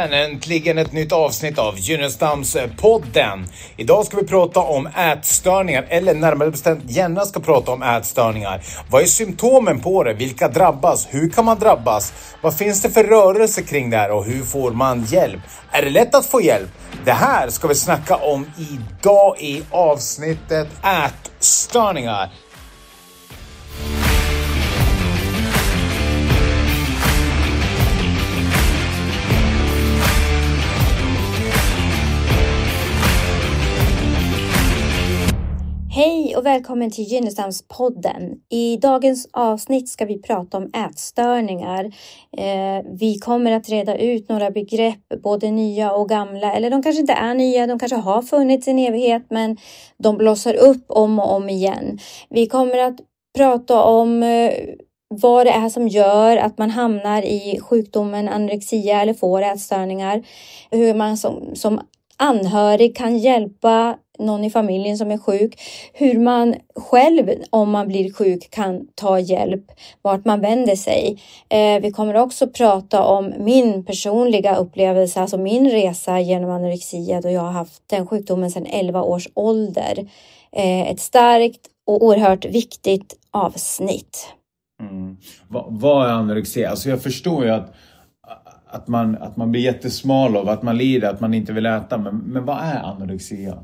Jajamän, äntligen ett nytt avsnitt av Gynnestams-podden. Idag ska vi prata om ätstörningar, eller närmare bestämt Jenna ska prata om ätstörningar. Vad är symptomen på det? Vilka drabbas? Hur kan man drabbas? Vad finns det för rörelse kring det här och hur får man hjälp? Är det lätt att få hjälp? Det här ska vi snacka om idag i avsnittet ätstörningar. Hej och välkommen till Gynnesamspodden. I dagens avsnitt ska vi prata om ätstörningar. Eh, vi kommer att reda ut några begrepp, både nya och gamla, eller de kanske inte är nya, de kanske har funnits i en evighet, men de blossar upp om och om igen. Vi kommer att prata om eh, vad det är som gör att man hamnar i sjukdomen anorexia eller får ätstörningar. Hur man som, som anhörig kan hjälpa någon i familjen som är sjuk, hur man själv om man blir sjuk kan ta hjälp, vart man vänder sig. Eh, vi kommer också prata om min personliga upplevelse, alltså min resa genom anorexia då jag har haft den sjukdomen sedan 11 års ålder. Eh, ett starkt och oerhört viktigt avsnitt. Mm. Vad, vad är anorexia? Alltså jag förstår ju att att man, att man blir jättesmal av att man lider, att man inte vill äta. Men, men vad är anorexia?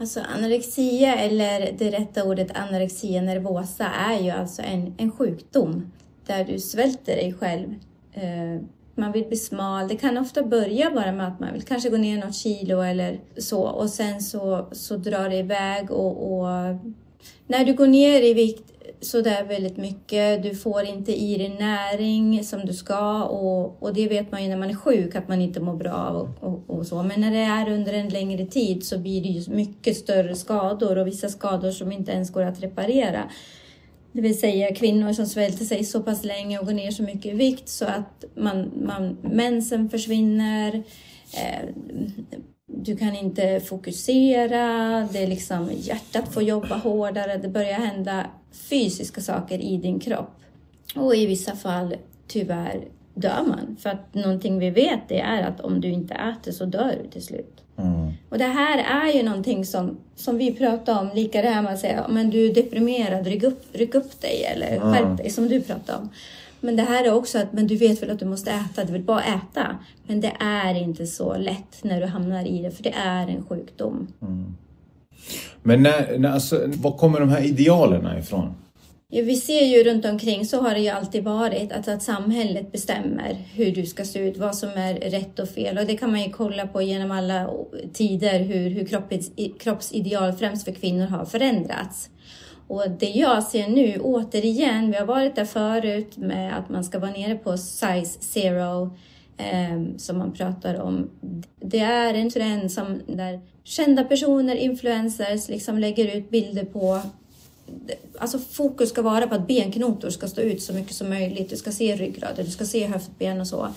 Alltså anorexia, eller det rätta ordet anorexia nervosa, är ju alltså en, en sjukdom där du svälter dig själv. Eh, man vill bli smal. Det kan ofta börja bara med att man vill kanske gå ner något kilo eller så och sen så, så drar det iväg och, och när du går ner i vikt sådär väldigt mycket. Du får inte i dig näring som du ska och, och det vet man ju när man är sjuk att man inte mår bra och, och, och, så. Men när det är under en längre tid så blir det ju mycket större skador och vissa skador som inte ens går att reparera. Det vill säga kvinnor som svälter sig så pass länge och går ner så mycket i vikt så att man, man, mensen försvinner. Eh, du kan inte fokusera, det är liksom hjärtat får jobba hårdare, det börjar hända fysiska saker i din kropp. Och i vissa fall tyvärr dör man. För att någonting vi vet det är att om du inte äter så dör du till slut. Mm. Och det här är ju någonting som, som vi pratar om, lika det här med att säga men du är deprimerad, ryck upp, ryck upp dig eller mm. skärp dig som du pratar om. Men det här är också att men du vet väl att du måste äta, du vill bara äta. Men det är inte så lätt när du hamnar i det, för det är en sjukdom. Mm. Men när, när, alltså, var kommer de här idealen ifrån? Ja, vi ser ju runt omkring så har det ju alltid varit att, att samhället bestämmer hur du ska se ut, vad som är rätt och fel. Och det kan man ju kolla på genom alla tider hur, hur kroppets, kroppsideal främst för kvinnor har förändrats. Och det jag ser nu, återigen, vi har varit där förut med att man ska vara nere på size zero eh, som man pratar om. Det är en trend som där kända personer, influencers, liksom lägger ut bilder på Alltså fokus ska vara på att benknotor ska stå ut så mycket som möjligt. Du ska se ryggraden, du ska se höftben och så.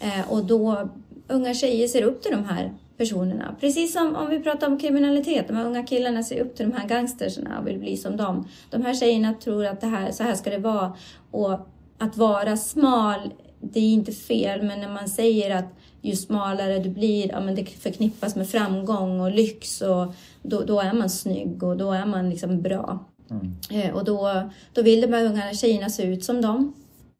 Eh, och då, unga tjejer ser upp till de här personerna. Precis som om vi pratar om kriminalitet, de här unga killarna ser upp till de här gangsterserna och vill bli som dem. De här tjejerna tror att det här, så här ska det vara. Och att vara smal, det är inte fel, men när man säger att ju smalare du blir, ja, men det förknippas med framgång och lyx och då, då är man snygg och då är man liksom bra. Mm. Eh, och då, då vill de här unga tjejerna se ut som dem.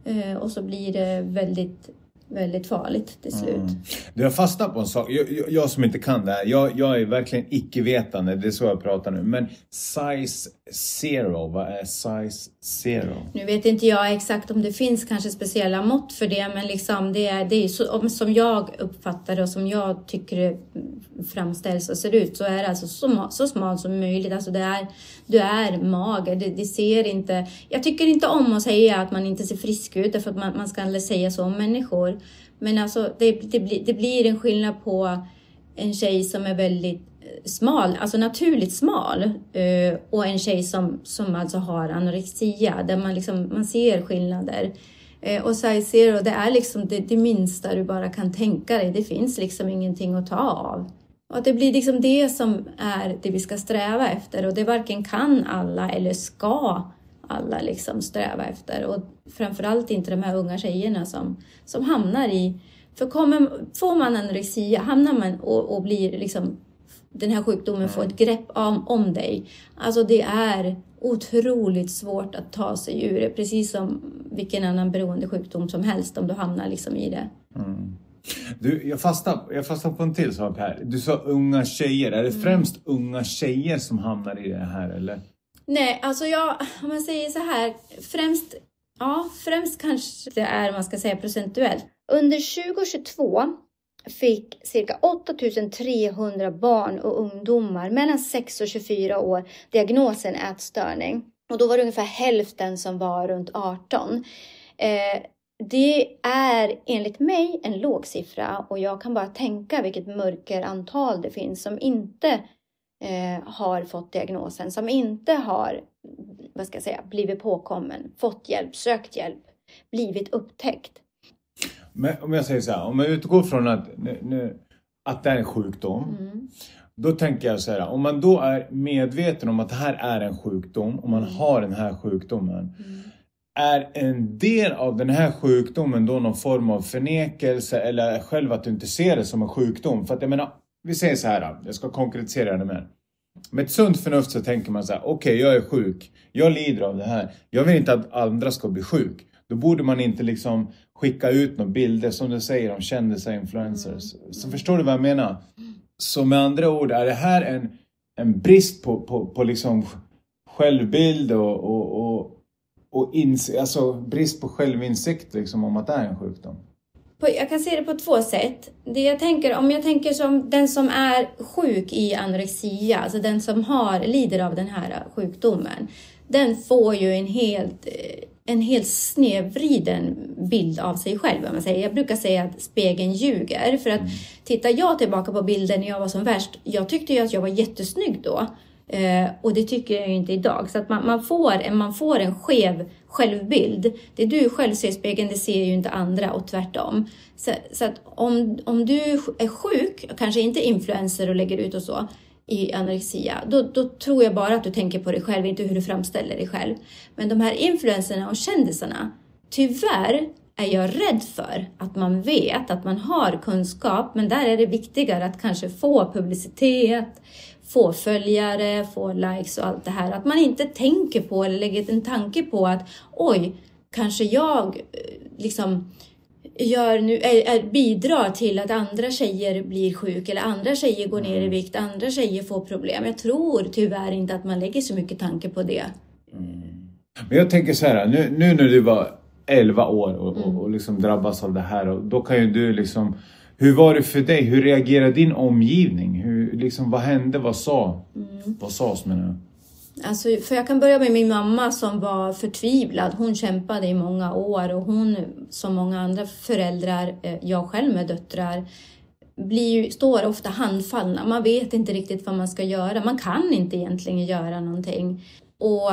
Eh, och så blir det väldigt väldigt farligt till slut. Mm. Du har fastnat på en sak. Jag, jag, jag, som inte kan det här, jag, jag är verkligen icke-vetande. Det är så jag pratar nu. Men size zero, vad är size zero? Nu vet inte jag exakt om det finns kanske speciella mått för det, men liksom det är, det är så, som jag uppfattar det och som jag tycker det framställs och ser ut så är det alltså så, så smalt som möjligt. Alltså det är, du är mager, det, det, ser inte... Jag tycker inte om att säga att man inte ser frisk ut, för att man, man ska aldrig säga så om människor. Men alltså det, det, blir, det blir en skillnad på en tjej som är väldigt eh, smal, alltså naturligt smal eh, och en tjej som, som alltså har anorexia där man, liksom, man ser skillnader. Eh, och size zero, det är liksom det, det minsta du bara kan tänka dig. Det finns liksom ingenting att ta av. Och det blir liksom det som är det vi ska sträva efter och det varken kan alla eller ska alla liksom sträva efter. Och framförallt inte de här unga tjejerna som, som hamnar i För kommer, får man anorexia, hamnar man och, och blir liksom den här sjukdomen får ett grepp om, om dig. Alltså det är otroligt svårt att ta sig ur det, precis som vilken annan beroendesjukdom som helst om du hamnar liksom i det. Mm. Du, jag fastnar jag fastnar på en till sak här. Du sa unga tjejer. Är det mm. främst unga tjejer som hamnar i det här eller? Nej, alltså jag, om man säger så här, främst, ja, främst kanske det är, man ska säga procentuellt. Under 2022 fick cirka 8300 barn och ungdomar mellan 6 och 24 år diagnosen ätstörning. Och då var det ungefär hälften som var runt 18. Eh, det är enligt mig en låg siffra och jag kan bara tänka vilket mörkerantal det finns som inte eh, har fått diagnosen, som inte har vad ska jag säga, blivit påkommen, fått hjälp, sökt hjälp, blivit upptäckt. Men om jag säger så här, om jag utgår från att, att det är en sjukdom. Mm. Då tänker jag så här, om man då är medveten om att det här är en sjukdom och man mm. har den här sjukdomen. Mm. Är en del av den här sjukdomen då någon form av förnekelse eller själv att du inte ser det som en sjukdom? För att jag menar, vi säger så här, jag ska konkretisera det mer. Med ett sunt förnuft så tänker man så här, okej okay, jag är sjuk, jag lider av det här, jag vill inte att andra ska bli sjuk. Då borde man inte liksom skicka ut några bilder som du säger om kändisar influencers. Mm. Så förstår du vad jag menar? Så med andra ord, är det här en, en brist på, på, på liksom självbild och, och, och, och ins alltså brist på självinsikt liksom om att det är en sjukdom? Jag kan se det på två sätt. Det jag tänker, om jag tänker som den som är sjuk i anorexia, alltså den som har, lider av den här sjukdomen, den får ju en helt eh, en helt snedvriden bild av sig själv. Man säger. Jag brukar säga att spegeln ljuger. För att mm. tittar jag tillbaka på bilden när jag var som värst, jag tyckte ju att jag var jättesnygg då. Eh, och det tycker jag ju inte idag. Så att man, man, får, man får en skev självbild. Det du själv ser i spegeln, det ser ju inte andra och tvärtom. Så, så att om, om du är sjuk, kanske inte influencer och lägger ut och så, i anorexia, då, då tror jag bara att du tänker på dig själv, inte hur du framställer dig själv. Men de här influenserna och kändisarna, tyvärr är jag rädd för att man vet att man har kunskap, men där är det viktigare att kanske få publicitet, få följare, få likes och allt det här. Att man inte tänker på eller lägger en tanke på att oj, kanske jag eh, liksom gör nu, är, är, bidrar till att andra tjejer blir sjuka eller andra tjejer går ner i mm. vikt, andra tjejer får problem. Jag tror tyvärr inte att man lägger så mycket tanke på det. Mm. Men jag tänker så här, nu, nu när du var 11 år och, mm. och, och liksom drabbas av det här, och då kan ju du liksom hur var det för dig? Hur reagerade din omgivning? Hur, liksom, vad hände? Vad sa? Mm. Vad sades menar jag? Alltså, för jag kan börja med min mamma som var förtvivlad. Hon kämpade i många år och hon, som många andra föräldrar, eh, jag själv med döttrar, blir, står ofta handfallna. Man vet inte riktigt vad man ska göra. Man kan inte egentligen göra någonting. Och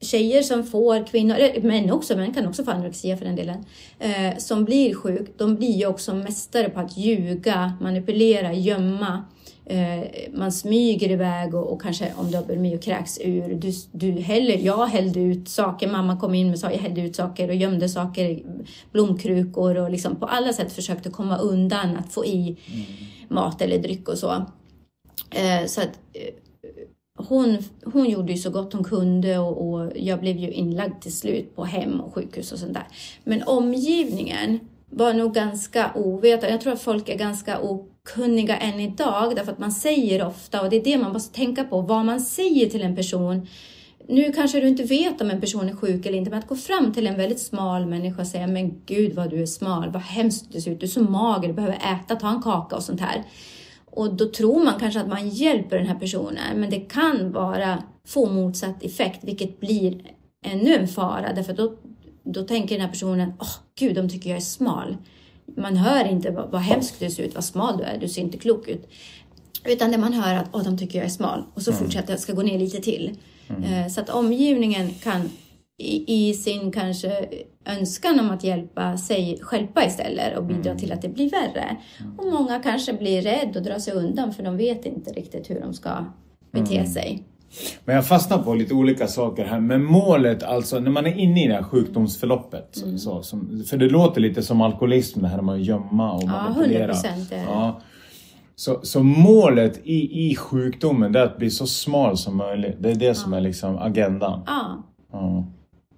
tjejer som får, kvinnor, män också, män kan också få anorexia för den delen, eh, som blir sjuk, de blir ju också mästare på att ljuga, manipulera, gömma. Eh, man smyger iväg och, och, kanske om du har bulimi och kräks ur. Du, du häller, jag hällde ut saker, mamma kom in och sa jag hällde ut saker och gömde saker, blomkrukor och liksom på alla sätt försökte komma undan att få i mm. mat eller dryck och så. Eh, så att eh, hon, hon gjorde ju så gott hon kunde och, och, jag blev ju inlagd till slut på hem och sjukhus och sånt där. Men omgivningen var nog ganska ovetande. Jag tror att folk är ganska okunniga än idag därför att man säger ofta, och det är det man måste tänka på, vad man säger till en person. Nu kanske du inte vet om en person är sjuk eller inte, men att gå fram till en väldigt smal människa och säga men gud vad du är smal, vad hemskt du ser ut, du är så mager, du behöver äta, ta en kaka och sånt här. Och då tror man kanske att man hjälper den här personen, men det kan vara få motsatt effekt, vilket blir ännu en fara. Därför då, då tänker den här personen, åh oh, gud, de tycker jag är smal. Man hör inte vad, vad hemskt du ser ut, vad smal du är, du ser inte klok ut. Utan det man hör att, åh, oh, de tycker jag är smal. Och så mm. fortsätter jag, ska gå ner lite till. Mm. Eh, så att omgivningen kan i, i sin kanske önskan om att hjälpa sig själva istället och bidra mm. till att det blir värre. Och många kanske blir rädda och drar sig undan för de vet inte riktigt hur de ska bete mm. sig. Men jag fastnar på lite olika saker här. Men målet, alltså när man är inne i det här sjukdomsförloppet. Mm. Så, som, för det låter lite som alkoholism det här med att gömma och Ja, manipulera. 100% är. Ja. Så, så målet i, i sjukdomen det är att bli så smal som möjligt. Det är det som är liksom agendan. Ja, Ja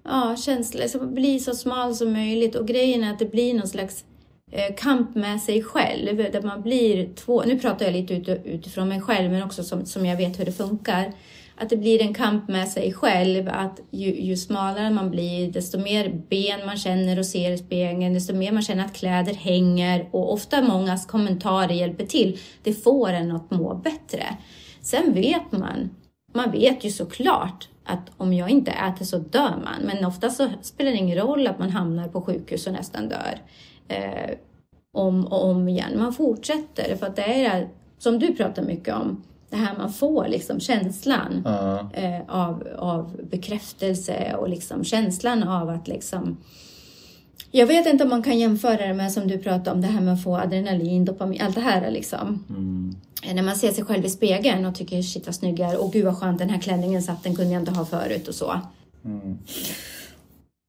ja känsla, så bli så smal som möjligt och grejen är att det blir någon slags eh, kamp med sig själv där man blir två, nu pratar jag lite ut, utifrån mig själv men också som, som jag vet hur det funkar. Att det blir en kamp med sig själv, att ju, ju smalare man blir, desto mer ben man känner och ser i spegeln, desto mer man känner att kläder hänger och ofta mångas kommentarer hjälper till. Det får en att må bättre. Sen vet man, man vet ju såklart att om jag inte äter så dör man, men ofta så spelar det ingen roll att man hamnar på sjukhus och nästan dör. Eh, om och om igen. Man fortsätter för att det är det här som du pratar mycket om. Det här man får liksom känslan Ja. eh, av, av bekräftelse och liksom känslan av att liksom jag vet inte om man kan jämföra det med som du pratade om det här med att få adrenalin, dopamin, allt det här liksom. Mm. När man ser sig själv i spegeln och tycker shit vad snygg jag är och gud vad skönt den här klänningen satt, den kunde jag inte ha förut och så.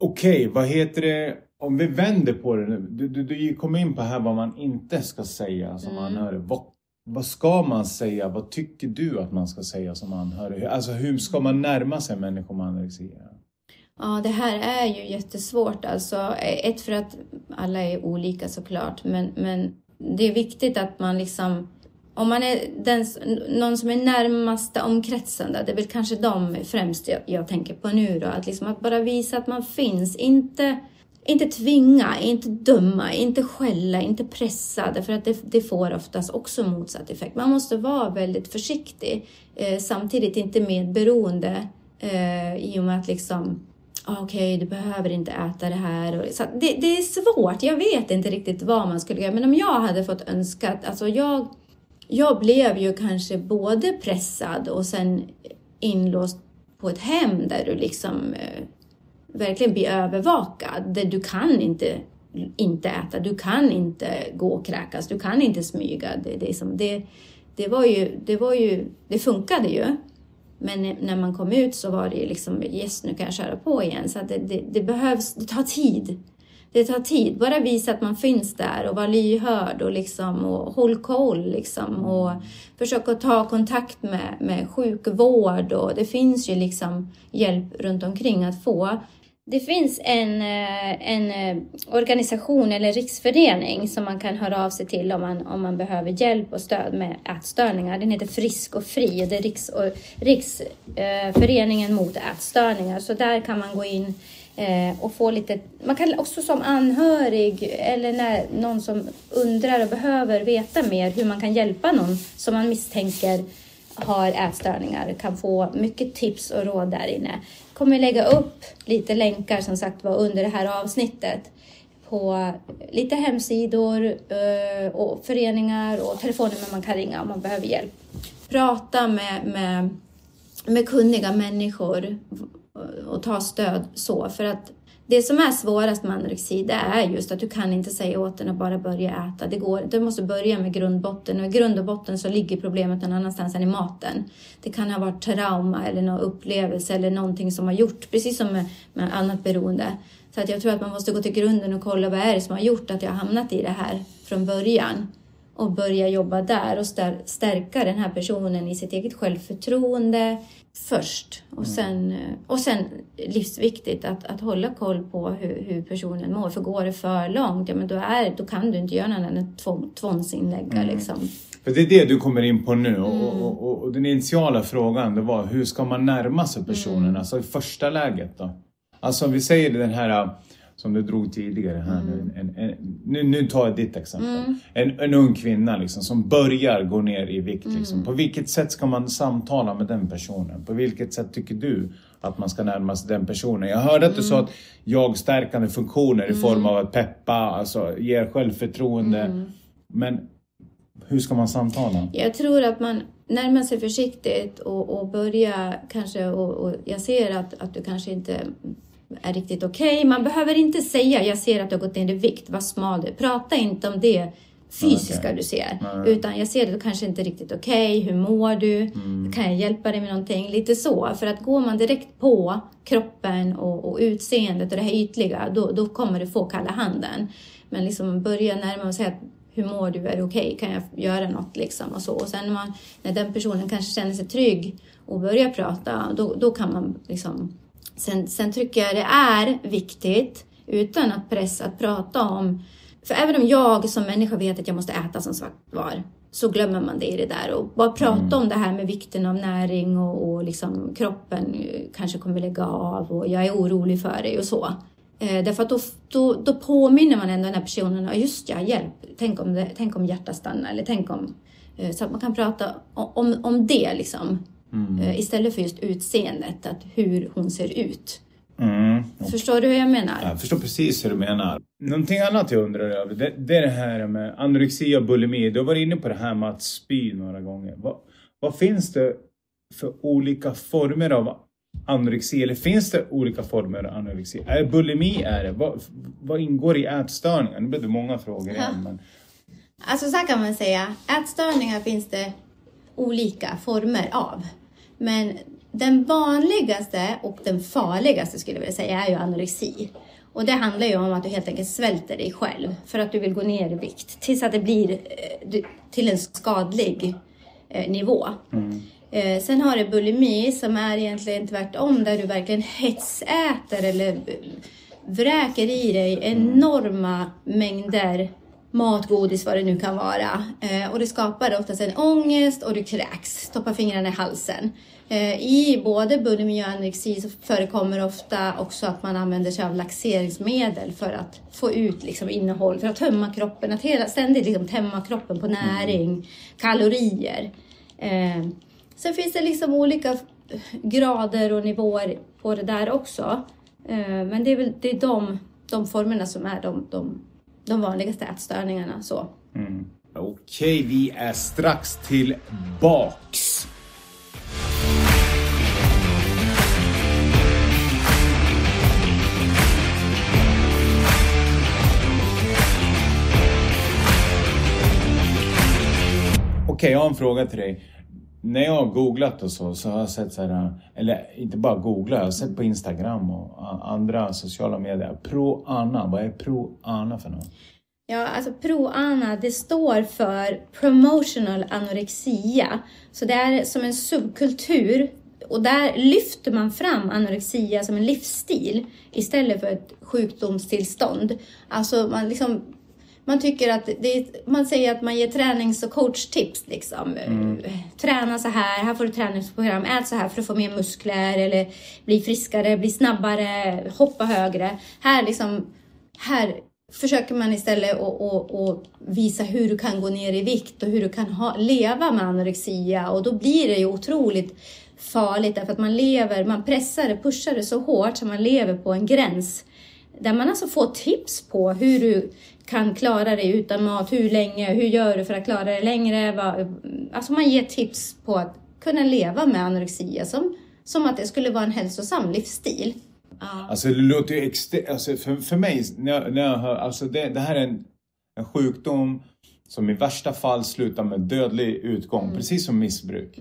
Okej, vad heter det? Om vi vänder på det nu. Du, du, du kom in på här vad man inte ska säga som Mm. anhörig. Vad, vad ska man säga? Vad tycker du att man ska säga som anhörig? Alltså hur ska man närma sig människor med anorexia? Ja, det här är ju jättesvårt alltså. Ett för att alla är olika såklart, men, men det är viktigt att man liksom om man är den, någon som är närmast omkretsen, det är väl kanske de främst jag, jag tänker på nu då, att, liksom att bara visa att man finns, inte, inte tvinga, inte döma, inte skälla, inte pressa, därför att det, det får oftast också motsatt effekt. Man måste vara väldigt försiktig, eh, samtidigt inte medberoende eh, i och med att liksom okej, okej, du behöver inte äta det här. Så det, det är svårt, jag vet inte riktigt vad man skulle göra, men om jag hade fått önskat, alltså jag jag blev ju kanske både pressad och sen inlåst på ett hem där du liksom eh, verkligen blir övervakad. Där du kan inte, inte äta, du kan inte gå och kräkas, du kan inte smyga. Det, det, som, det, det, var ju, det var ju, det funkade ju. Men när man kom ut så var det ju liksom, yes nu kan jag köra på igen. Så att det, det, det behövs, det tar tid. Det tar tid. Bara visa att man finns där och var lyhörd och, liksom, och håll koll. Liksom, och att ta kontakt med, med sjukvård. Och det finns ju liksom hjälp runt omkring att få. Det finns en, eh, en eh, organisation eller riksförening som man kan höra av sig till om man, om man behöver hjälp och stöd med ätstörningar. Den heter Frisk och Fri och det är Riks, Riksföreningen mot ätstörningar. Så där kan man gå in eh, och få lite... Man kan också som anhörig eller när någon som undrar och behöver veta mer hur man kan hjälpa någon som man misstänker har ätstörningar kan få mycket tips och råd där inne. kommer lägga upp lite länkar som sagt var under det här avsnittet på lite hemsidor eh, och föreningar och telefonnummer man kan ringa om man behöver hjälp. Prata med, med, med kunniga människor och ta stöd så för att det som är svårast med anorexi det är just att du kan inte säga åt den att bara börja äta. Det går Du måste börja med grundbotten och i grund och botten så ligger problemet någon annanstans än i maten. Det kan ha varit trauma eller någon upplevelse eller någonting som har gjort, precis som med, med annat beroende. Så att jag tror att man måste gå till grunden och kolla vad är det som har gjort att jag har hamnat i det här från början och börja jobba där och stärka den här personen i sitt eget självförtroende först. Och sen, och sen livsviktigt att, att hålla koll på hur, hur personen mår. För går det för långt, ja men då, är, då kan du inte göra något än tvång, tvångsinlägga. Mm. Liksom. För det är det du kommer in på nu. Mm. Och, och, och, och, den initiala frågan det var hur ska man närma sig personen? Mm. Alltså i första läget då? Alltså om vi säger den här som du drog tidigare här mm. en, nu. Nu tar jag ditt exempel. Mm. En, en ung kvinna liksom, som börjar gå ner i vikt. Liksom. Mm. På vilket sätt ska man samtala med den personen? På vilket sätt tycker du att man ska närma sig den personen? Jag hörde att du sa att jag-stärkande funktioner i form av att peppa, alltså ger självförtroende. Men hur ska man samtala? Jag tror att man närmar sig försiktigt och, och börjar kanske, och, och jag ser att, att du kanske inte är riktigt okej. Okay. Man behöver inte säga jag ser att du har gått ner i vikt, vad smal du är. Prata inte om det fysiska Okej. du ser. Nej. Utan jag ser det, du kanske inte riktigt okej, hur mår du? Mm. Kan jag hjälpa dig med någonting? Lite så. För att går man direkt på kroppen och, och utseendet och det här ytliga, då, då kommer du få kalla handen. Men liksom börja närma och säga att hur mår du? Är det okej? Kan jag göra något? Liksom och så. Och sen när, man, när den personen kanske känner sig trygg och börjar prata, då, då kan man liksom... Sen, sen tycker jag det är viktigt, utan att pressa, att prata om... För även om jag som människa vet att jag måste äta som sagt var, så glömmer man det i det där. Och bara prata om det här med vikten av näring och, och liksom kroppen kanske kommer lägga av och jag är orolig för dig och så. Eh, därför att då, då, då påminner man ändå den här personen, ja just ja, hjälp, tänk om, det, tänk om hjärtat stannar eller tänk om... Eh, så att man kan prata om, om, om det liksom. Eh, istället för just utseendet, att hur hon ser ut. Mm. Förstår du hur jag menar? Jag förstår precis hur du menar. Någonting annat jag undrar över, det, det är det här med anorexi och bulimi. Du har varit inne på det här med att spy några gånger. Vad, vad finns det för olika former av anorexi? Eller finns det olika former av anorexi? Är bulimi är det? Vad, vad ingår i ätstörningar? Nu blev det många frågor igen. Men... Alltså så här kan man säga, ätstörningar finns det olika former av. Men den vanligaste och den farligaste skulle jag vilja säga är ju anorexi. Och det handlar ju om att du helt enkelt svälter dig själv för att du vill gå ner i vikt tills att det blir eh, till en skadlig eh, nivå. Eh, sen har du bulimi som är egentligen tvärtom där du verkligen hetsäter eller vräker i dig enorma mängder mat, godis, vad det nu kan vara. Eh, och det skapar oftast en ångest och du kräks, stoppar fingrarna i halsen. Eh, I både bulimi och anorexi så förekommer ofta också att man använder sig av laxeringsmedel för att få ut liksom, innehåll, för att tömma kroppen, att hela, ständigt liksom, tömma kroppen på näring, kalorier. Eh, sen finns det liksom olika grader och nivåer på det där också. Eh, men det är väl det är de, de formerna som är de, de, de vanligaste ätstörningarna. Så. Mm. Okej, vi är strax tillbaks. Okej, jag har en fråga till dig. När jag har googlat och så, så har jag sett så här, eller inte bara googlat, jag har sett på Instagram och andra sociala medier. Pro-Ana, vad är Pro-Ana för något? Ja, alltså ProAna, det står för Promotional Anorexia. Så det är som en subkultur och där lyfter man fram anorexia som en livsstil istället för ett sjukdomstillstånd. Alltså man liksom man tycker att är, man säger att man ger tränings och coachtips liksom. Eh, Träna så här, här får du träningsprogram, ät så här för att få mer muskler eller bli friskare, bli snabbare, hoppa högre. Här liksom, här försöker man istället att visa hur du kan gå ner i vikt och hur du kan ha, leva med anorexia och då blir det ju otroligt farligt därför att man lever, man pressar det, pushar det så hårt så man lever på en gräns där man alltså får tips på hur du kan klara dig utan mat, hur länge, hur gör du för att klara dig längre? Alltså man ger tips på att kunna leva med anorexia som, som att det skulle vara en hälsosam livsstil. Ja. Alltså det låter ju extremt, alltså för, för mig, när jag, när jag hör, alltså det, det här är en, en sjukdom som i värsta fall slutar med dödlig utgång, precis som missbruk.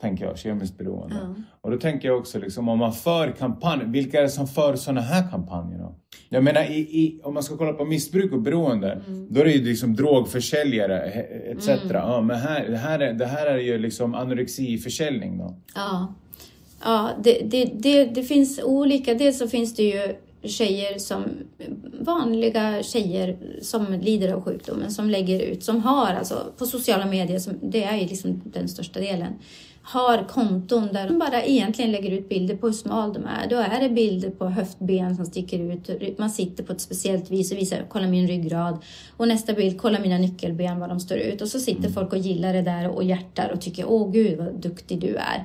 Tänker jag, kemiskt beroende. Ja. Och då tänker jag också liksom om man för kampanjer, vilka är det som för sådana här kampanjer då? Jag menar i, i, om man ska kolla på missbruk och beroende, då är det ju liksom drogförsäljare etc. Ja, men här, det, här är, det här är ju liksom anorexiförsäljning då. Ja, ja det, det, det, det finns olika. Dels så finns det ju tjejer som, vanliga tjejer som lider av sjukdomen, som lägger ut, som har alltså på sociala medier, som, det är ju liksom den största delen, har konton där de bara egentligen lägger ut bilder på hur smal de är. Då är det bilder på höftben som sticker ut, man sitter på ett speciellt vis och visar, kolla min ryggrad. Och nästa bild, kolla mina nyckelben, var de står ut. Och så sitter folk och gillar det där och hjärtar och tycker, åh gud vad duktig du är.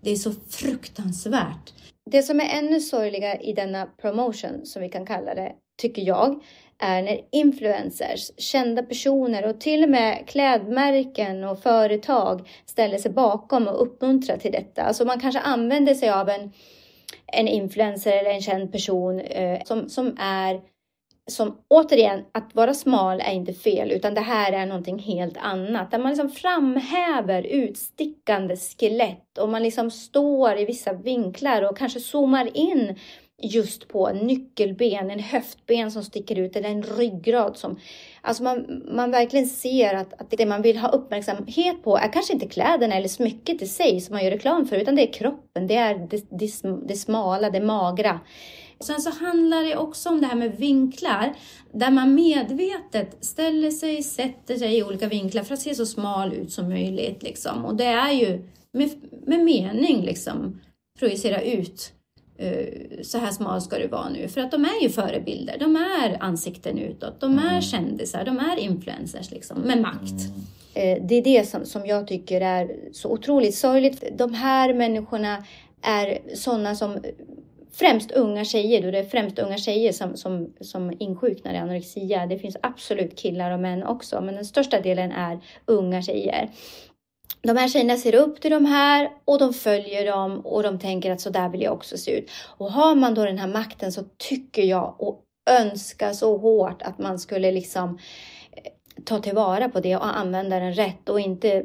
Det är så fruktansvärt. Det som är ännu sorgligare i denna promotion, som vi kan kalla det, tycker jag, är när influencers, kända personer och till och med klädmärken och företag ställer sig bakom och uppmuntrar till detta. Alltså man kanske använder sig av en, en influencer eller en känd person eh, som, som är som återigen, att vara smal är inte fel, utan det här är någonting helt annat. Där man liksom framhäver utstickande skelett och man liksom står i vissa vinklar och kanske zoomar in just på nyckelben, en höftben som sticker ut eller en ryggrad som... Alltså man, man verkligen ser att, att det man vill ha uppmärksamhet på är kanske inte kläderna eller smycket i sig som man gör reklam för, utan det är kroppen, det är det, det, det smala, det magra. Sen så handlar det också om det här med vinklar, där man medvetet ställer sig, sätter sig i olika vinklar för att se så smal ut som möjligt. Liksom. Och det är ju med, med mening liksom projicera ut uh, så här smal ska du vara nu. För att de är ju förebilder, de är ansikten utåt, de är mm. kändisar, de är influencers liksom, med makt. Mm. Det är det som, som jag tycker är så otroligt sorgligt. De här människorna är sådana som främst unga tjejer, då det är främst unga tjejer som, som, som insjuknar i anorexia. Det finns absolut killar och män också, men den största delen är unga tjejer. De här tjejerna ser upp till de här och de följer dem och de tänker att så där vill jag också se ut. Och har man då den här makten så tycker jag och önskar så hårt att man skulle liksom eh, ta tillvara på det och använda den rätt och inte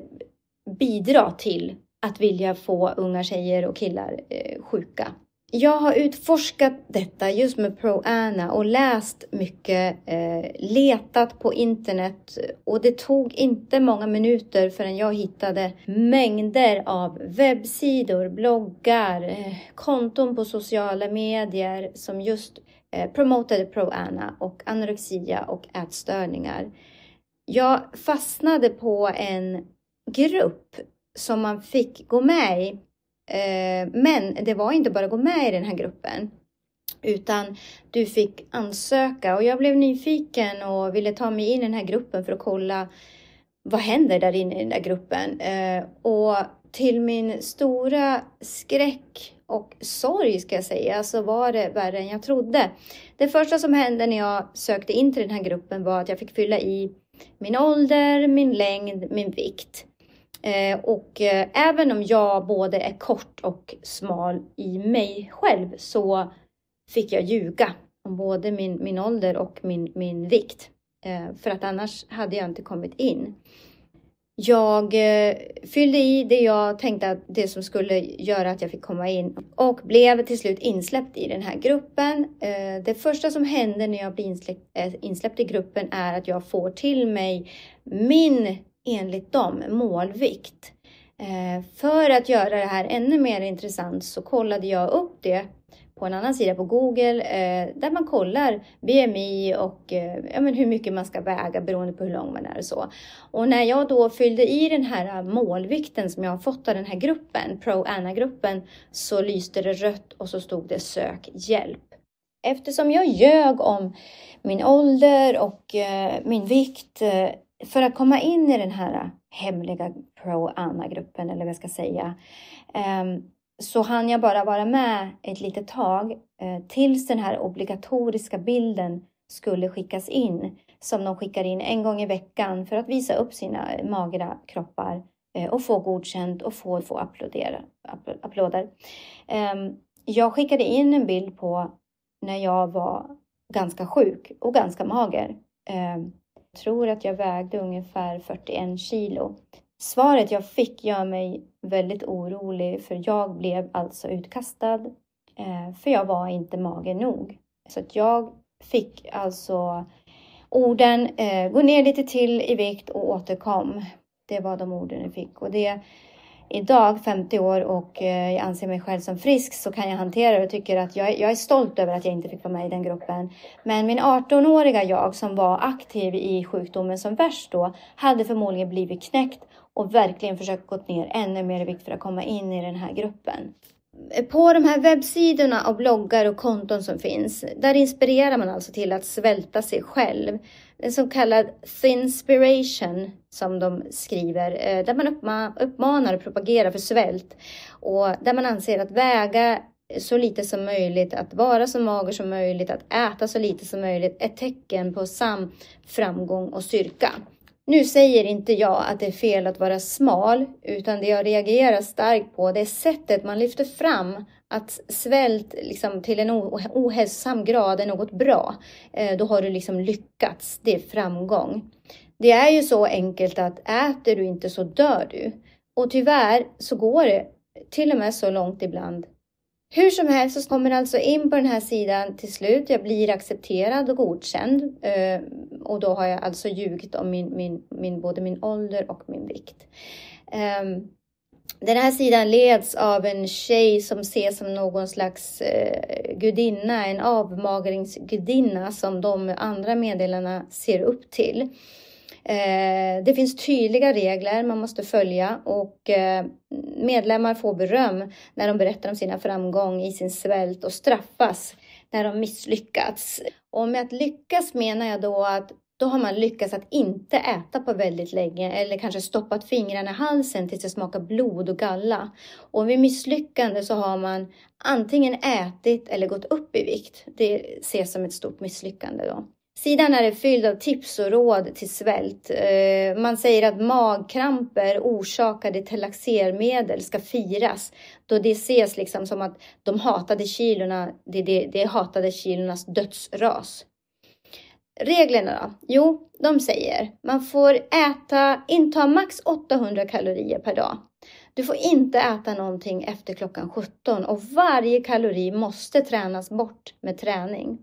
bidra till att vilja få unga tjejer och killar eh, sjuka. Jag har utforskat detta just med ProAna och läst mycket, eh, letat på internet eh, och det tog inte många minuter förrän jag hittade mängder av webbsidor, bloggar, eh, konton på sociala medier som just eh, promotade ProAna och anorexia och ätstörningar. Jag fastnade på en grupp som man fick gå med i Eh, men det var inte bara att gå med i den här gruppen utan du fick ansöka och jag blev nyfiken och ville ta mig in i den här gruppen för att kolla vad händer där inne i den där gruppen? Eh, och till min stora skräck och sorg ska jag säga så var det värre än jag trodde. Det första som hände när jag sökte in till den här gruppen var att jag fick fylla i min ålder, min längd, min vikt. Eh, och eh, även om jag både är kort och smal i mig själv så fick jag ljuga om både min, min ålder och min, min vikt. Eh, för att annars hade jag inte kommit in. Jag eh, fyllde i det jag tänkte att det som skulle göra att jag fick komma in och blev till slut insläppt i den här gruppen. Eh, det första som händer när jag blir insläppt, eh, insläppt i gruppen är att jag får till mig min enligt dem målvikt. Eh, för att göra det här ännu mer intressant så kollade jag upp det på en annan sida på Google eh, där man kollar BMI och eh, ja, men hur mycket man ska väga beroende på hur lång man är och så. Och när jag då fyllde i den här målvikten som jag har fått av den här gruppen, Pro-Anna-gruppen, så lyste det rött och så stod det sök hjälp. Eftersom jag ljög om min ålder och min vikt för att komma in i den här hemliga pro-Anna-gruppen, eller vad jag ska säga, ehm, så hann jag bara vara med ett litet tag eh, tills den här obligatoriska bilden skulle skickas in som de skickar in en gång i veckan för att visa upp sina magra kroppar eh, och få godkänt och få, få applådera, applåder. Ehm, jag skickade in en bild på när jag var ganska sjuk och ganska mager. Ehm, Tror att jag vägde ungefär 41 kilo. Svaret jag fick gör mig väldigt orolig för jag blev alltså utkastad eh, för jag var inte mager nog. Så att jag fick alltså orden eh, gå ner lite till i vikt och återkom. Det var de orden jag fick och det idag, 50 år och eh, jag anser mig själv som frisk så kan jag hantera det och tycker att jag, jag är stolt över att jag inte fick vara med i den gruppen. Men min 18-åriga jag som var aktiv i sjukdomen som värst då hade förmodligen blivit knäckt och verkligen försökt gå ner ännu mer i vikt för att komma in i den här gruppen. På de här webbsidorna och bloggar och konton som finns, där inspirerar man alltså till att svälta sig själv. En så kallad thinspiration som de skriver, eh, där man uppmanar och propagerar för svält och där man anser att väga så lite som möjligt, att vara så mager som möjligt, att äta så lite som möjligt är tecken på sam framgång och styrka. Nu säger inte jag att det är fel att vara smal, utan det jag reagerar starkt på det är sättet man lyfter fram att svält liksom, till en ohälsosam grad är något bra. Eh, då har du liksom lyckats. Det är framgång. Det är ju så enkelt att äter du inte så dör du. Och tyvärr så går det till och med så långt ibland hur som helst så kommer alltså in på den här sidan till slut. Jag blir accepterad och godkänd. Eh, och då har jag alltså ljugit om min, min, min, både min ålder och min vikt. Ehm, den här sidan leds av en tjej som ses som någon slags eh, gudinna, en avmagringsgudinna som de andra meddelarna ser upp till. Eh, det finns tydliga regler man måste följa och eh, medlemmar får beröm när de berättar om sina framgång i sin svält och straffas när de misslyckats. Och med att lyckas menar jag då att då har man lyckats att inte äta på väldigt länge eller kanske stoppat fingrarna i halsen tills det smakar blod och galla. Och vid misslyckande så har man antingen ätit eller gått upp i vikt. Det ses som ett stort misslyckande då. Sidan är fylld av tips och råd till svält. Eh, man säger att magkramper orsakade till laxermedel ska firas då det ses liksom som att de hatade kilorna, det, det, det hatade kilornas dödsras. Reglerna då? Jo, de säger man får äta, inta max 800 kalorier per dag. Du får inte äta någonting efter klockan 17 och varje kalori måste tränas bort med träning.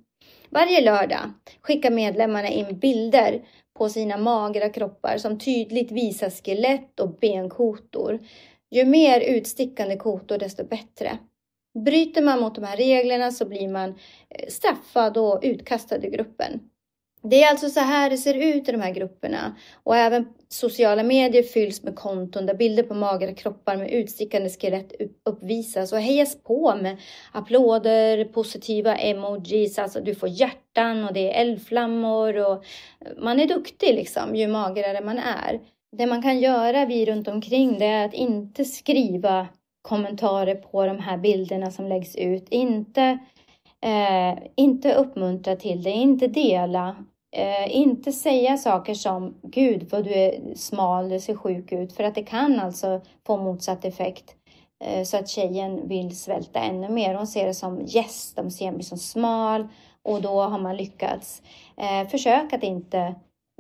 Varje lördag skickar medlemmarna in bilder på sina magra kroppar som tydligt visar skelett och benkotor. Ju mer utstickande kotor desto bättre. Bryter man mot de här reglerna så blir man eh, straffad och utkastad ur gruppen. Det är alltså så här det ser ut i de här grupperna och även sociala medier fylls med konton där bilder på magra kroppar med utstickande skelett uppvisas och hejas på med applåder, positiva emojis, alltså du får hjärtan och det är eldflammor och eh, man är duktig liksom ju magrare man är. Det man kan göra vi runt omkring det är att inte skriva kommentarer på de här bilderna som läggs ut, inte Eh, inte uppmuntra till det, inte dela. Eh, inte säga saker som Gud vad du är smal, du ser sjuk ut. För att det kan alltså få motsatt effekt. Eh, så att tjejen vill svälta ännu mer. Hon ser det som yes, de ser mig som smal och då har man lyckats. Eh, försök att inte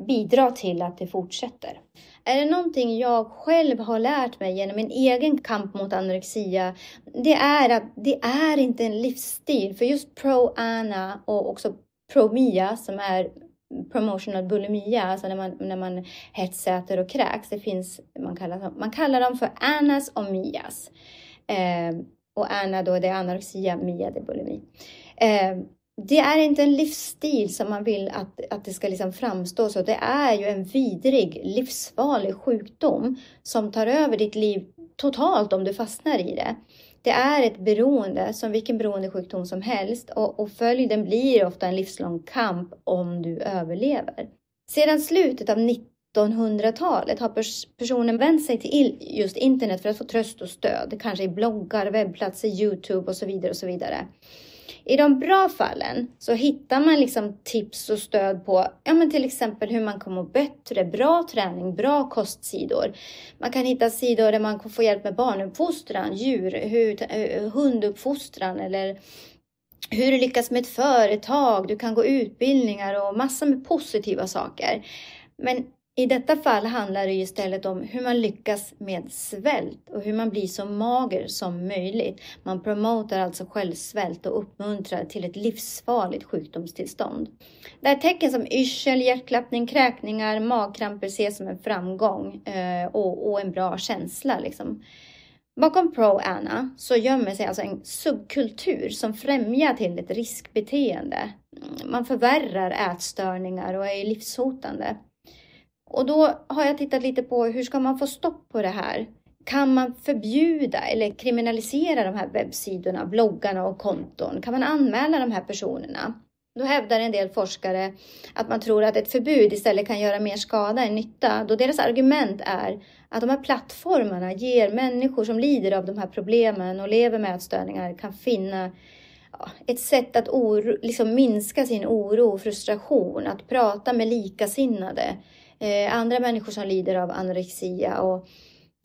bidra till att det fortsätter. Är det någonting jag själv har lärt mig genom min egen kamp mot anorexia, det är att det är inte en livsstil. För just pro-Anna och också pro-Mia som är promotional bulimia, alltså när man, när man hetsäter och kräks. Det finns, man kallar, man kallar dem för Anas och Mias. Eh, och Ana då det är anorexia, Mia det är bulimi. Eh, det är inte en livsstil som man vill att, att det ska liksom framstå så. Det är ju en vidrig, livsfarlig sjukdom som tar över ditt liv totalt om du fastnar i det. Det är ett beroende som vilken beroendesjukdom som helst och, och följden blir ofta en livslång kamp om du överlever. Sedan slutet av 1900-talet har pers personen vänt sig till just internet för att få tröst och stöd, kanske i bloggar, webbplatser, Youtube och så vidare och så vidare. I de bra fallen så hittar man liksom tips och stöd på ja, men till exempel hur man kommer bättre, bra träning, bra kostsidor. Man kan hitta sidor där man kan få hjälp med barnuppfostran, djur, hur, eh, hunduppfostran eller hur du lyckas med ett företag, du kan gå utbildningar och massor med positiva saker. Men i detta fall handlar det istället om hur man lyckas med svält och hur man blir så mager som möjligt. Man promotar alltså självsvält och uppmuntrar till ett livsfarligt sjukdomstillstånd. Där tecken som yrsel, hjärtklappning, kräkningar, magkramper ses som en framgång eh, och, och en bra känsla. Liksom. Bakom Pro-Anna så gömmer sig alltså en subkultur som främjar till ett riskbeteende. Man förvärrar ätstörningar och är livshotande. Och då har jag tittat lite på hur ska man få stopp på det här? Kan man förbjuda eller kriminalisera de här webbsidorna, bloggarna och konton? Kan man anmäla de här personerna? Då hävdar en del forskare att man tror att ett förbud istället kan göra mer skada än nytta, då deras argument är att de här plattformarna ger människor som lider av de här problemen och lever med ätstörningar kan finna ett sätt att oro, liksom minska sin oro och frustration, att prata med likasinnade eh, andra människor som lider av anorexia. Och,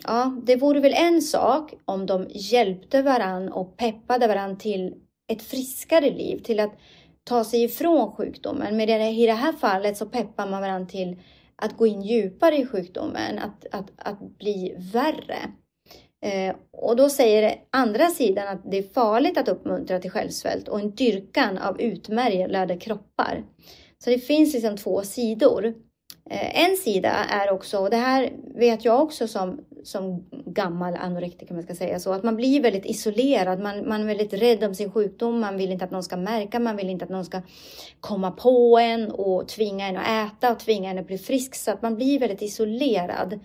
ja, det vore väl en sak om de hjälpte varann och peppade varann till ett friskare liv, till att ta sig ifrån sjukdomen. Men i det här fallet så peppar man varandra till att gå in djupare i sjukdomen, att, att, att bli värre. Eh, och då säger andra sidan att det är farligt att uppmuntra till självsvält och en dyrkan av utmärglade kroppar. Så det finns liksom två sidor. Eh, en sida är också, och det här vet jag också som, som gammal anorektiker, man ska säga så, att man blir väldigt isolerad. Man, man är väldigt rädd om sin sjukdom. Man vill inte att någon ska märka. Man vill inte att någon ska komma på en och tvinga en att äta och tvinga en att bli frisk. Så att man blir väldigt isolerad.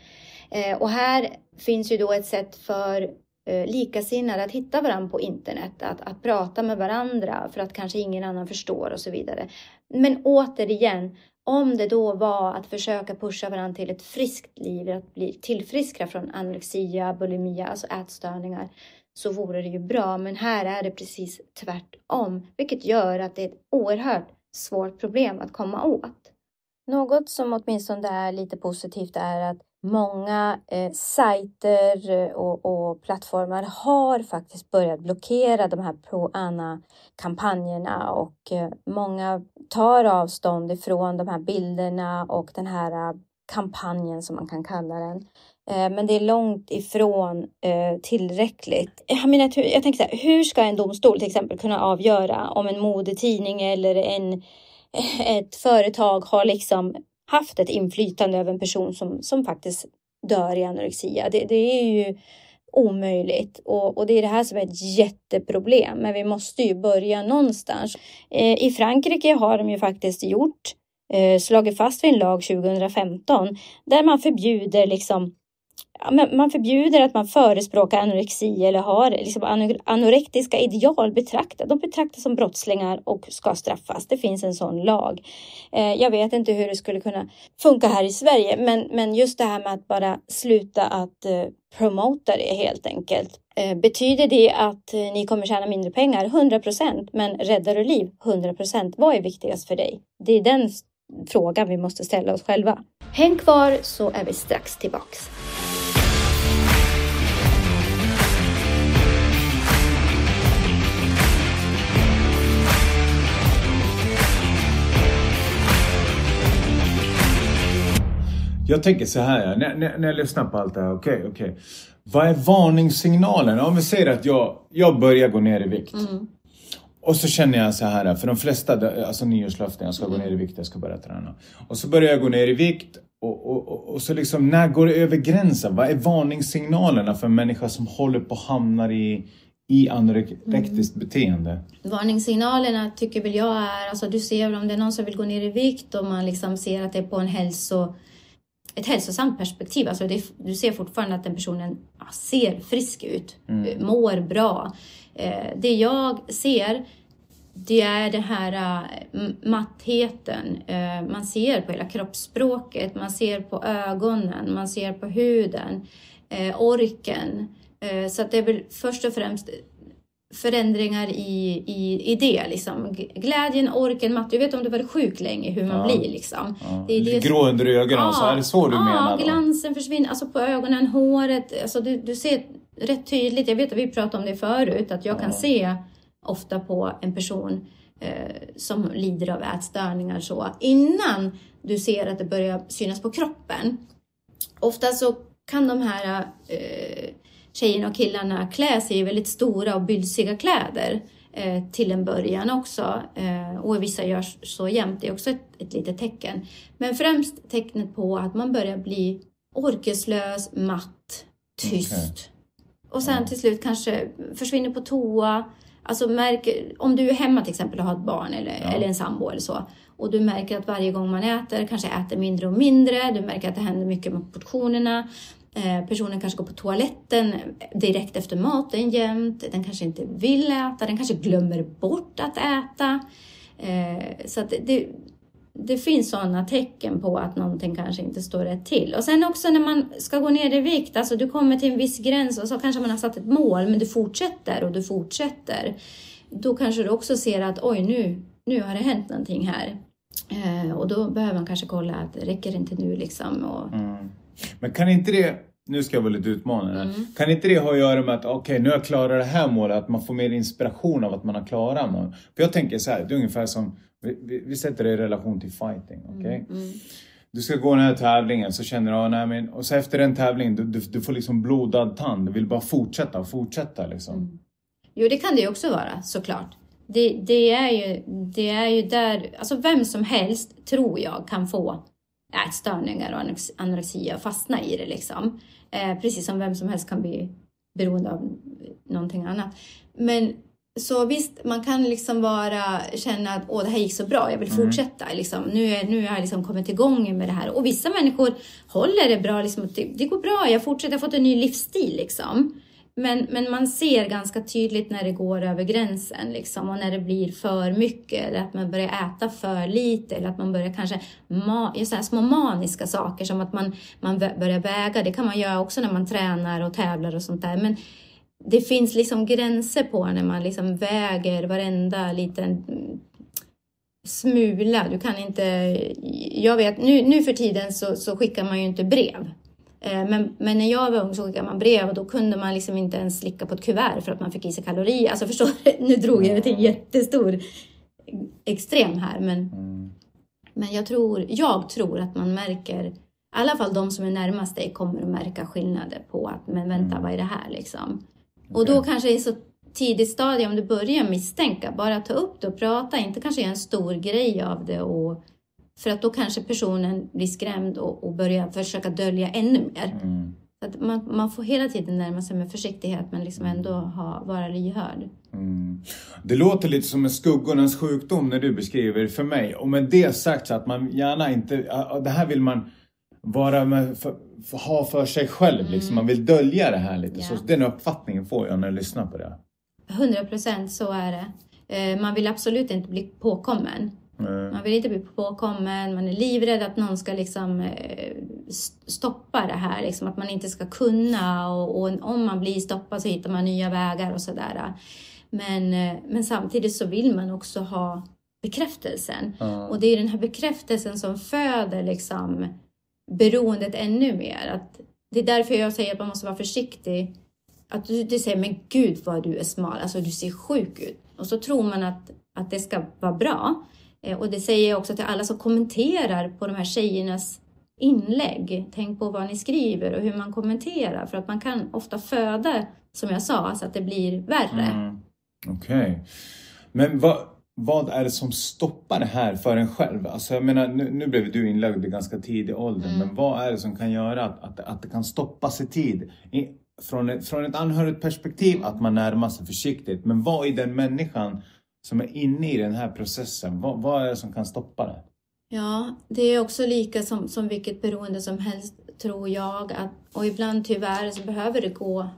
Eh, och här finns ju då ett sätt för eh, likasinnade att hitta varandra på internet, att, att prata med varandra för att kanske ingen annan förstår och så vidare. Men återigen, om det då var att försöka pusha varandra till ett friskt liv, att bli tillfriskra från anorexia, bulimia, alltså ätstörningar, så vore det ju bra. Men här är det precis tvärtom, vilket gör att det är ett oerhört svårt problem att komma åt. Något som åtminstone är lite positivt är att många eh, sajter eh, och, och, plattformar har faktiskt börjat blockera de här pro-Anna-kampanjerna och eh, många tar avstånd ifrån de här bilderna och den här eh, kampanjen som man kan kalla den. Eh, men det är långt ifrån eh, tillräckligt. Jag, menar, jag tänker så här, hur ska en domstol till exempel kunna avgöra om en modetidning eller en, ett företag har liksom haft ett inflytande över en person som, som faktiskt dör i anorexia. Det, det är ju omöjligt och, och, det är det här som är ett jätteproblem. Men vi måste ju börja någonstans. Eh, I Frankrike har de ju faktiskt gjort eh, slagit fast vid en lag 2015 där man förbjuder liksom man förbjuder att man förespråkar anorexi eller har liksom anorektiska ideal betraktat. De betraktas som brottslingar och ska straffas. Det finns en sån lag. Eh, jag vet inte hur det skulle kunna funka här i Sverige, men, men just det här med att bara sluta att eh, promota det helt enkelt. Eh, betyder det att ni kommer tjäna mindre pengar? 100 procent. Men räddar du liv? 100 procent. Vad är viktigast för dig? Det är den frågan vi måste ställa oss själva. Häng kvar så är vi strax tillbaks. Jag tänker så här, när, när, när jag lyssnar på allt det här, okej, okay, okej. Okay. Vad är varningssignalen? Om vi säger att jag, jag börjar gå ner i vikt. Mm. Och så känner jag så här, för de flesta, alltså nyårslöften, jag ska mm. gå ner i vikt, jag ska börja träna. Och så börjar jag gå ner i vikt och, och, och, och, så liksom, när går det över gränsen? Vad är varningssignalerna för en människa som håller på att hamna i, i anorektiskt mm. beteende? Varningssignalerna tycker väl jag är, alltså du ser om det är någon som vill gå ner i vikt och man liksom ser att det är på en hälso ett hälsosamt perspektiv. Alltså det, du ser fortfarande att den personen ser frisk ut, mm. Eh, mår bra. Eh, det jag ser, det är den här uh, mattheten. Man ser på hela kroppsspråket, man ser på ögonen, man ser på huden, orken. så att det är väl först och främst förändringar i, i, i det. Liksom. Glädjen, orken, matt. Du vet om du varit sjuk länge, hur man ja. blir. Liksom. Ja. Det är det Grå under ögonen, ja. så är det så du ja, menar? Ja, glansen försvinner. Alltså på ögonen, håret. Alltså du, du ser rätt tydligt. Jag vet att vi pratade om det förut, att jag ja. kan se ofta på en person eh, som lider av ätstörningar så innan du ser att det börjar synas på kroppen. Ofta så kan de här eh, tjejerna och killarna klä sig i väldigt stora och bylsiga kläder eh, till en början också. Eh, och vissa gör så jämt, det är också ett, ett litet tecken. Men främst tecknet på att man börjar bli orkeslös, matt, tyst. Okay. Och sen till slut kanske försvinner på toa. Alltså märker, om du är hemma till exempel och har ett barn eller, ja. eller en sambo eller så och du märker att varje gång man äter, kanske äter mindre och mindre, du märker att det händer mycket med portionerna. Eh, personen kanske går på toaletten direkt efter maten jämt. Den kanske inte vill äta, den kanske glömmer bort att äta. Eh, så att det, det finns sådana tecken på att någonting kanske inte står rätt till. Och sen också när man ska gå ner i vikt, alltså du kommer till en viss gräns och så kanske man har satt ett mål men du fortsätter och du fortsätter. Då kanske du också ser att oj nu, nu har det hänt någonting här. Eh, och då behöver man kanske kolla att det räcker inte nu liksom. Och... Mm. Men kan inte det, nu ska jag vara lite utmanande, mm. kan inte det ha att göra med att okej okay, nu har jag klarat det här målet, att man får mer inspiration av att man har klarat målet? För jag tänker så här, det är ungefär som, vi, vi, vi sätter det i relation till fighting, okej? Okay? Mm. mm. Du ska gå den här tävlingen så känner du, ah, nej, men, och så efter den tävlingen, du, du, du får liksom blodad tand, du vill bara fortsätta och fortsätta liksom. Mm. Jo, det kan det ju också vara såklart. Det, det, är ju, det är ju där, alltså vem som helst tror jag kan få ätstörningar och anorexia och fastna i det liksom. Eh, precis som vem som helst kan bli beroende av någonting annat. Men så visst, man kan liksom vara, känna att Åh, det här gick så bra, jag vill mm. fortsätta. Liksom. Nu, är, nu har jag liksom kommit igång med det här. Och vissa människor håller det bra, liksom, det, det går bra, jag fortsätter, jag har fått en ny livsstil. Liksom. Men, men man ser ganska tydligt när det går över gränsen liksom, och när det blir för mycket eller att man börjar äta för lite eller att man börjar kanske ma så här små maniska saker som att man, man börjar väga. Det kan man göra också när man tränar och tävlar och sånt där. Men det finns liksom gränser på när man liksom väger varenda liten smula. Du kan inte... Jag vet, nu, nu för tiden så, så skickar man ju inte brev. Eh, men, men, när jag var ung så skickade man brev och då kunde man liksom inte ens slicka på ett kuvert för att man fick i sig kalorier. Alltså förstår du? Nu drog jag det till en jättestor extrem här men, mm. men jag, tror, jag tror att man märker, i alla fall de som är närmast dig kommer att märka skillnader på att men vänta mm. vad är det här liksom. Okay. Och då kanske i så tidigt stadie om du börjar misstänka, bara ta upp det och prata, inte kanske göra en stor grej av det och för att då kanske personen blir skrämd och, och börjar försöka dölja ännu mer. Mm. Att man, man får hela tiden närma sig med försiktighet men liksom ändå ha, vara lyhörd. Mm. Det låter lite som en skuggornas sjukdom när du beskriver det för mig. Och med det sagt så att man gärna inte, det här vill man vara med, för, ha för sig själv mm. liksom. Man vill dölja det här lite. Yeah. Så den uppfattningen får jag när jag lyssnar på det. 100 procent så är det. Eh, man vill absolut inte bli påkommen. Mm. Man vill inte bli påkommen, man är livrädd att någon ska liksom eh, stoppa det här, liksom, att man inte ska kunna och, och, om man blir stoppad så hittar man nya vägar och sådär. Men, eh, men samtidigt så vill man också ha bekräftelsen. Mm. Och det är den här bekräftelsen som föder liksom beroendet ännu mer. Att det är därför jag säger att man måste vara försiktig. Att du, du säger, men gud vad du är smal, alltså du ser sjuk ut. Och så tror man att, att det ska vara bra. Eh, och det säger jag också till alla som kommenterar på de här tjejernas inlägg. Tänk på vad ni skriver och hur man kommenterar för att man kan ofta föda, som jag sa, så att det blir värre. Mm. Okej. Okay. Men vad, vad är det som stoppar det här för en själv? Alltså jag menar, nu, nu blev du inlagd i ganska tidig ålder, mm. men vad är det som kan göra att, att, att det kan stoppas i tid? I, från, ett, från ett anhörigt perspektiv, att man närmar sig försiktigt, men vad i den människan som är inne i den här processen, vad, vad är det som kan stoppa det? Ja, det är också lika som, som vilket beroende som helst, tror jag. Att, och ibland tyvärr så behöver det gå,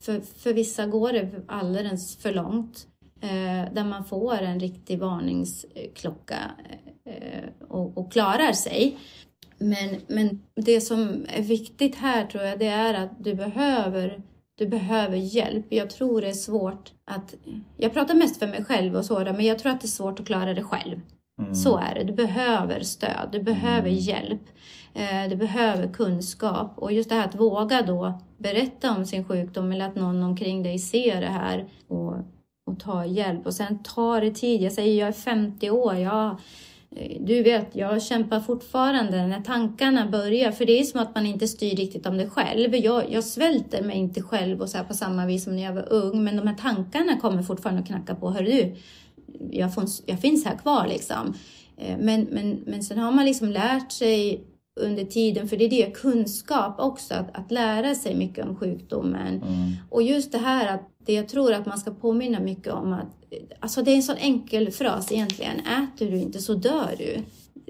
för, för vissa går det alldeles för långt. Eh, där man får en riktig varningsklocka eh, och, och, klarar sig. Men, men det som är viktigt här tror jag, det är att du behöver du behöver hjälp. Jag tror det är svårt att... Jag pratar mest för mig själv och så, men jag tror att det är svårt att klara det själv. Mm. Så är det. Du behöver stöd, du behöver mm. hjälp, eh, du behöver kunskap. Och just det här att våga då berätta om sin sjukdom eller att någon omkring dig ser det här och, och ta hjälp. Och sen tar det tid. Jag säger jag är 50 år, jag Eh, du vet, jag kämpar fortfarande när tankarna börjar, för det är som att man inte styr riktigt om det själv. Jag, jag svälter mig inte själv och så på samma vis som när jag var ung, men de här tankarna kommer fortfarande att knacka på. Hör du, jag, får, jag finns här kvar liksom. Eh, men, men, men sen har man liksom lärt sig under tiden, för det är det kunskap också, att, att lära sig mycket om sjukdomen. Mm. Och just det här att det jag tror att man ska påminna mycket om att, alltså det är en sån enkel fras egentligen, äter du inte så dör du.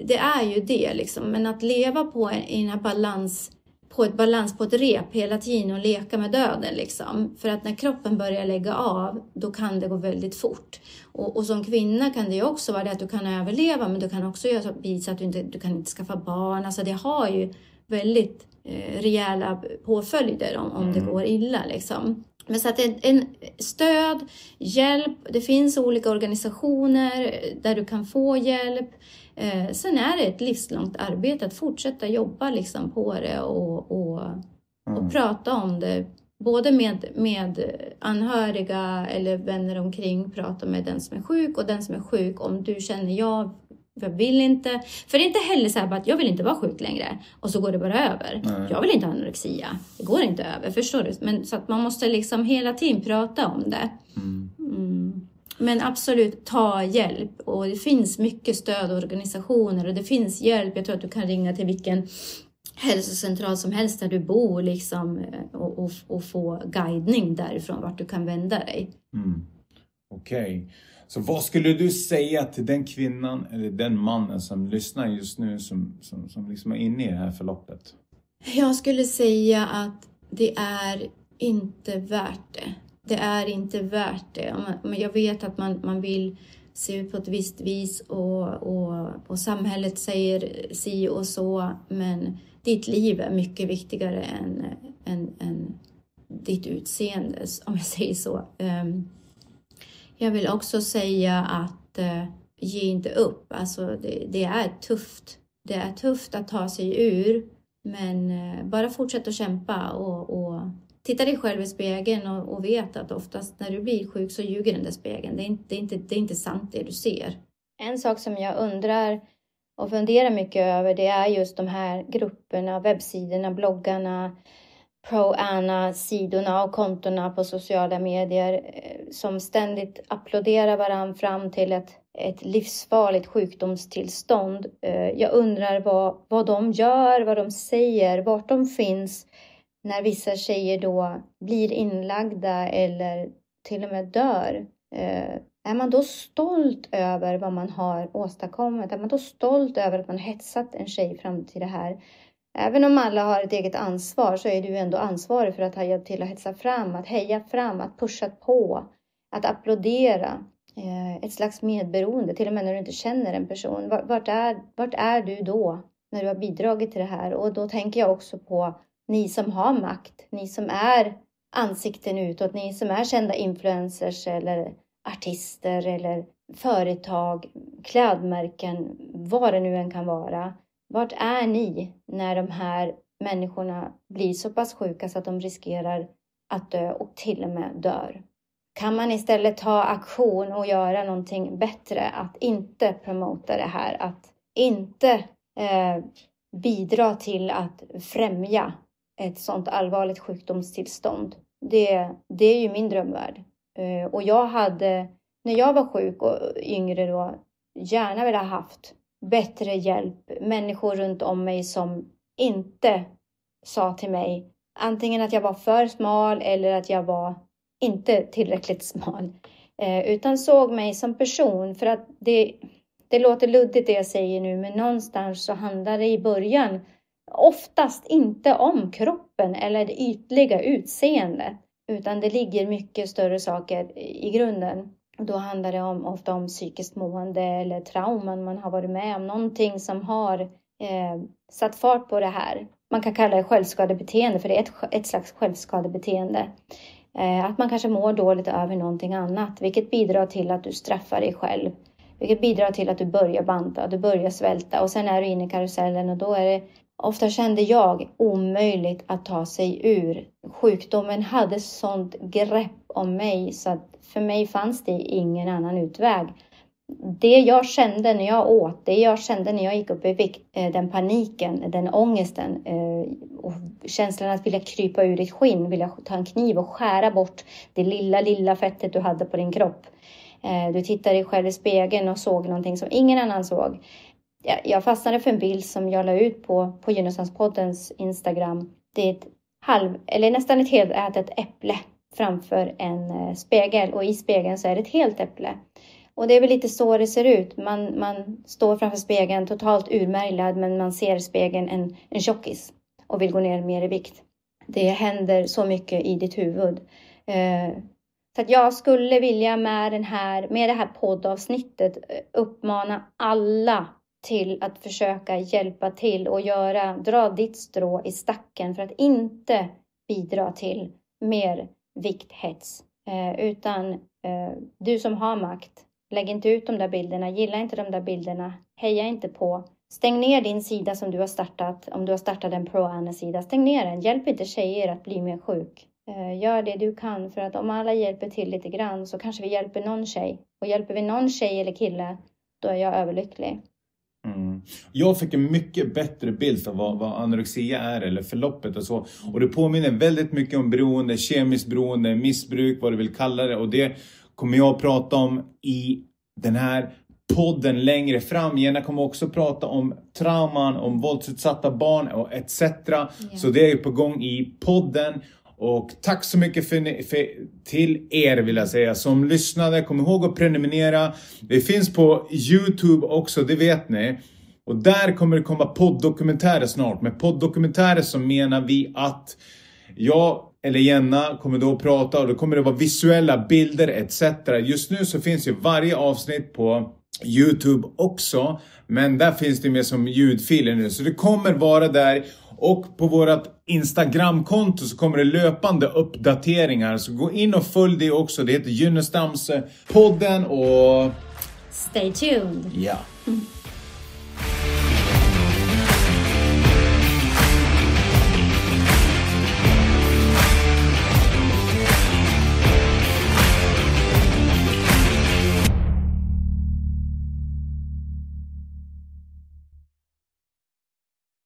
Det är ju det liksom, men att leva på en, i den här balans, på ett balans på ett rep hela tiden och leka med döden liksom. För att när kroppen börjar lägga av, då kan det gå väldigt fort. Och, och som kvinna kan det ju också vara det att du kan överleva, men du kan också göra så, visa att du inte du kan inte skaffa barn. Alltså det har ju väldigt eh, rejäla påföljder om, om det mm. går illa liksom. Men så att en, en stöd, hjälp, det finns olika organisationer där du kan få hjälp. Eh, sen är det ett livslångt arbete att fortsätta jobba liksom på det och, och, mm. och prata om det. Både med, med anhöriga eller vänner omkring, prata med den som är sjuk och den som är sjuk om du känner jag jag vill inte. För det är inte heller så här att jag vill inte vara sjuk längre och så går det bara över. Nej. Jag vill inte ha anorexia. Det går inte över, förstår du? Men så att man måste liksom hela tiden prata om det. Mm. Mm. Men absolut, ta hjälp. Och det finns mycket stödorganisationer och det finns hjälp. Jag tror att du kan ringa till vilken hälsocentral som helst där du bor liksom, eh, och, och, och få guidning därifrån vart du kan vända dig. Mm. Okej. Okay. Så vad skulle du säga till den kvinnan eller den mannen som lyssnar just nu som, som, som liksom är inne i det här förloppet? Jag skulle säga att det är inte värt det. Det är inte värt det. Men jag vet att man, man vill se ut på ett visst vis och, och, och samhället säger si och så, men ditt liv är mycket viktigare än, än, än ditt utseende, om jag säger så. Ehm, jag vill också säga att eh, ge inte upp. Alltså det, det, är tufft. Det är tufft att ta sig ur, men eh, bara fortsätt att kämpa och, och titta dig själv i spegeln och, och vet att oftast när du blir sjuk så ljuger den där spegeln. Det är, inte, det, är inte, det är inte sant det du ser. En sak som jag undrar och funderar mycket över det är just de här grupperna, webbsidorna, bloggarna, pro-Anna-sidorna och kontona på sociala medier eh, som ständigt applåderar varandra fram till ett, ett livsfarligt sjukdomstillstånd. Eh, jag undrar vad, vad de gör, vad de säger, vart de finns när vissa tjejer då blir inlagda eller till och med dör. Eh, är man då stolt över vad man har åstadkommit? Är man då stolt över att man hetsat en tjej fram till det här? Även om alla har ett eget ansvar så är du ändå ansvarig för att ha hjälpt till att hetsa fram, att heja fram, att pusha på, att applådera. Eh, ett slags medberoende, till och med när du inte känner en person. Vart är, vart är du då när du har bidragit till det här? Och då tänker jag också på ni som har makt, ni som är ansikten utåt, ni som är kända influencers eller artister eller företag, klädmärken, vad det nu än kan vara. Vart är ni när de här människorna blir så pass sjuka så att de riskerar att dö och till och med dör? Kan man istället ta aktion och göra någonting bättre? Att inte promota det här, att inte eh, bidra till att främja ett sånt allvarligt sjukdomstillstånd. Det, det är ju min drömvärld. Eh, och jag hade, när jag var sjuk och yngre då, gärna velat haft bättre hjälp, människor runt om mig som inte sa till mig antingen att jag var för smal eller att jag var inte tillräckligt smal, eh, utan såg mig som person för att det, det låter luddigt det jag säger nu, men någonstans så handlar det i början oftast inte om kroppen eller det ytliga utseendet, utan det ligger mycket större saker i grunden. Då handlar det om, ofta om psykiskt mående eller trauman man har varit med om, någonting som har eh, satt fart på det här. Man kan kalla det självskadebeteende, för det är ett, ett slags självskadebeteende. Eh, att man kanske mår dåligt över någonting annat, vilket bidrar till att du straffar dig själv. Vilket bidrar till att du börjar banta, du börjar svälta och sen är du inne i karusellen och då är det Ofta kände jag omöjligt att ta sig ur. Sjukdomen hade sånt grepp om mig så att för mig fanns det ingen annan utväg. Det jag kände när jag åt, det jag kände när jag gick upp i vikt, eh, den paniken, den ångesten eh, och känslan att vilja krypa ur ditt skinn, vilja ta en kniv och skära bort det lilla, lilla fettet du hade på din kropp. Eh, du tittade dig själv i spegeln och såg någonting som ingen annan såg jag fastnade för en bild som jag la ut på, på Gynesanspoddens Instagram. Det är ett halv, eller nästan ett helt ätet äpple framför en eh, spegel och i spegeln så är det ett helt äpple. Och det är väl lite så det ser ut. Man, man står framför spegeln totalt urmärglad men man ser i spegeln en, en tjockis och vill gå ner mer i vikt. Det händer så mycket i ditt huvud. Eh, så att jag skulle vilja med, den här, med det här poddavsnittet eh, uppmana alla till att försöka hjälpa till och göra, dra ditt strå i stacken för att inte bidra till mer vikthets. Eh, utan eh, du som har makt, Lägg inte ut de där bilderna, gilla inte de där bilderna, heja inte på. Stäng ner din sida som du har startat, om du har startat en pro-Anna-sida. Stäng ner den, hjälp inte tjejer att bli mer sjuk. Eh, gör det du kan för att om alla hjälper till lite grann så kanske vi hjälper någon tjej. Och hjälper vi någon tjej eller kille, då är jag överlycklig. Mm. Jag fick en mycket bättre bild för vad, vad anorexia är eller förloppet och så. Och det påminner väldigt mycket om beroende, kemiskt beroende, missbruk, vad du vill kalla det. Och det kommer jag att prata om i den här podden längre fram. Jenna kommer också prata om trauman, om våldsutsatta barn och etc. Yeah. Så det är på gång i podden. Och tack så mycket för, för, till er vill jag säga som lyssnade. Kom ihåg att prenumerera. Det finns på Youtube också, det vet ni. Och där kommer det komma poddokumentärer snart. Med poddokumentärer så menar vi att jag eller Jenna kommer då att prata och då kommer det vara visuella bilder etc. Just nu så finns ju varje avsnitt på Youtube också. Men där finns det mer som ljudfiler nu. Så det kommer vara där. Och på vårt Instagramkonto så kommer det löpande uppdateringar. Så gå in och följ det också. Det heter Gynnestamspodden och... Stay tuned! Ja.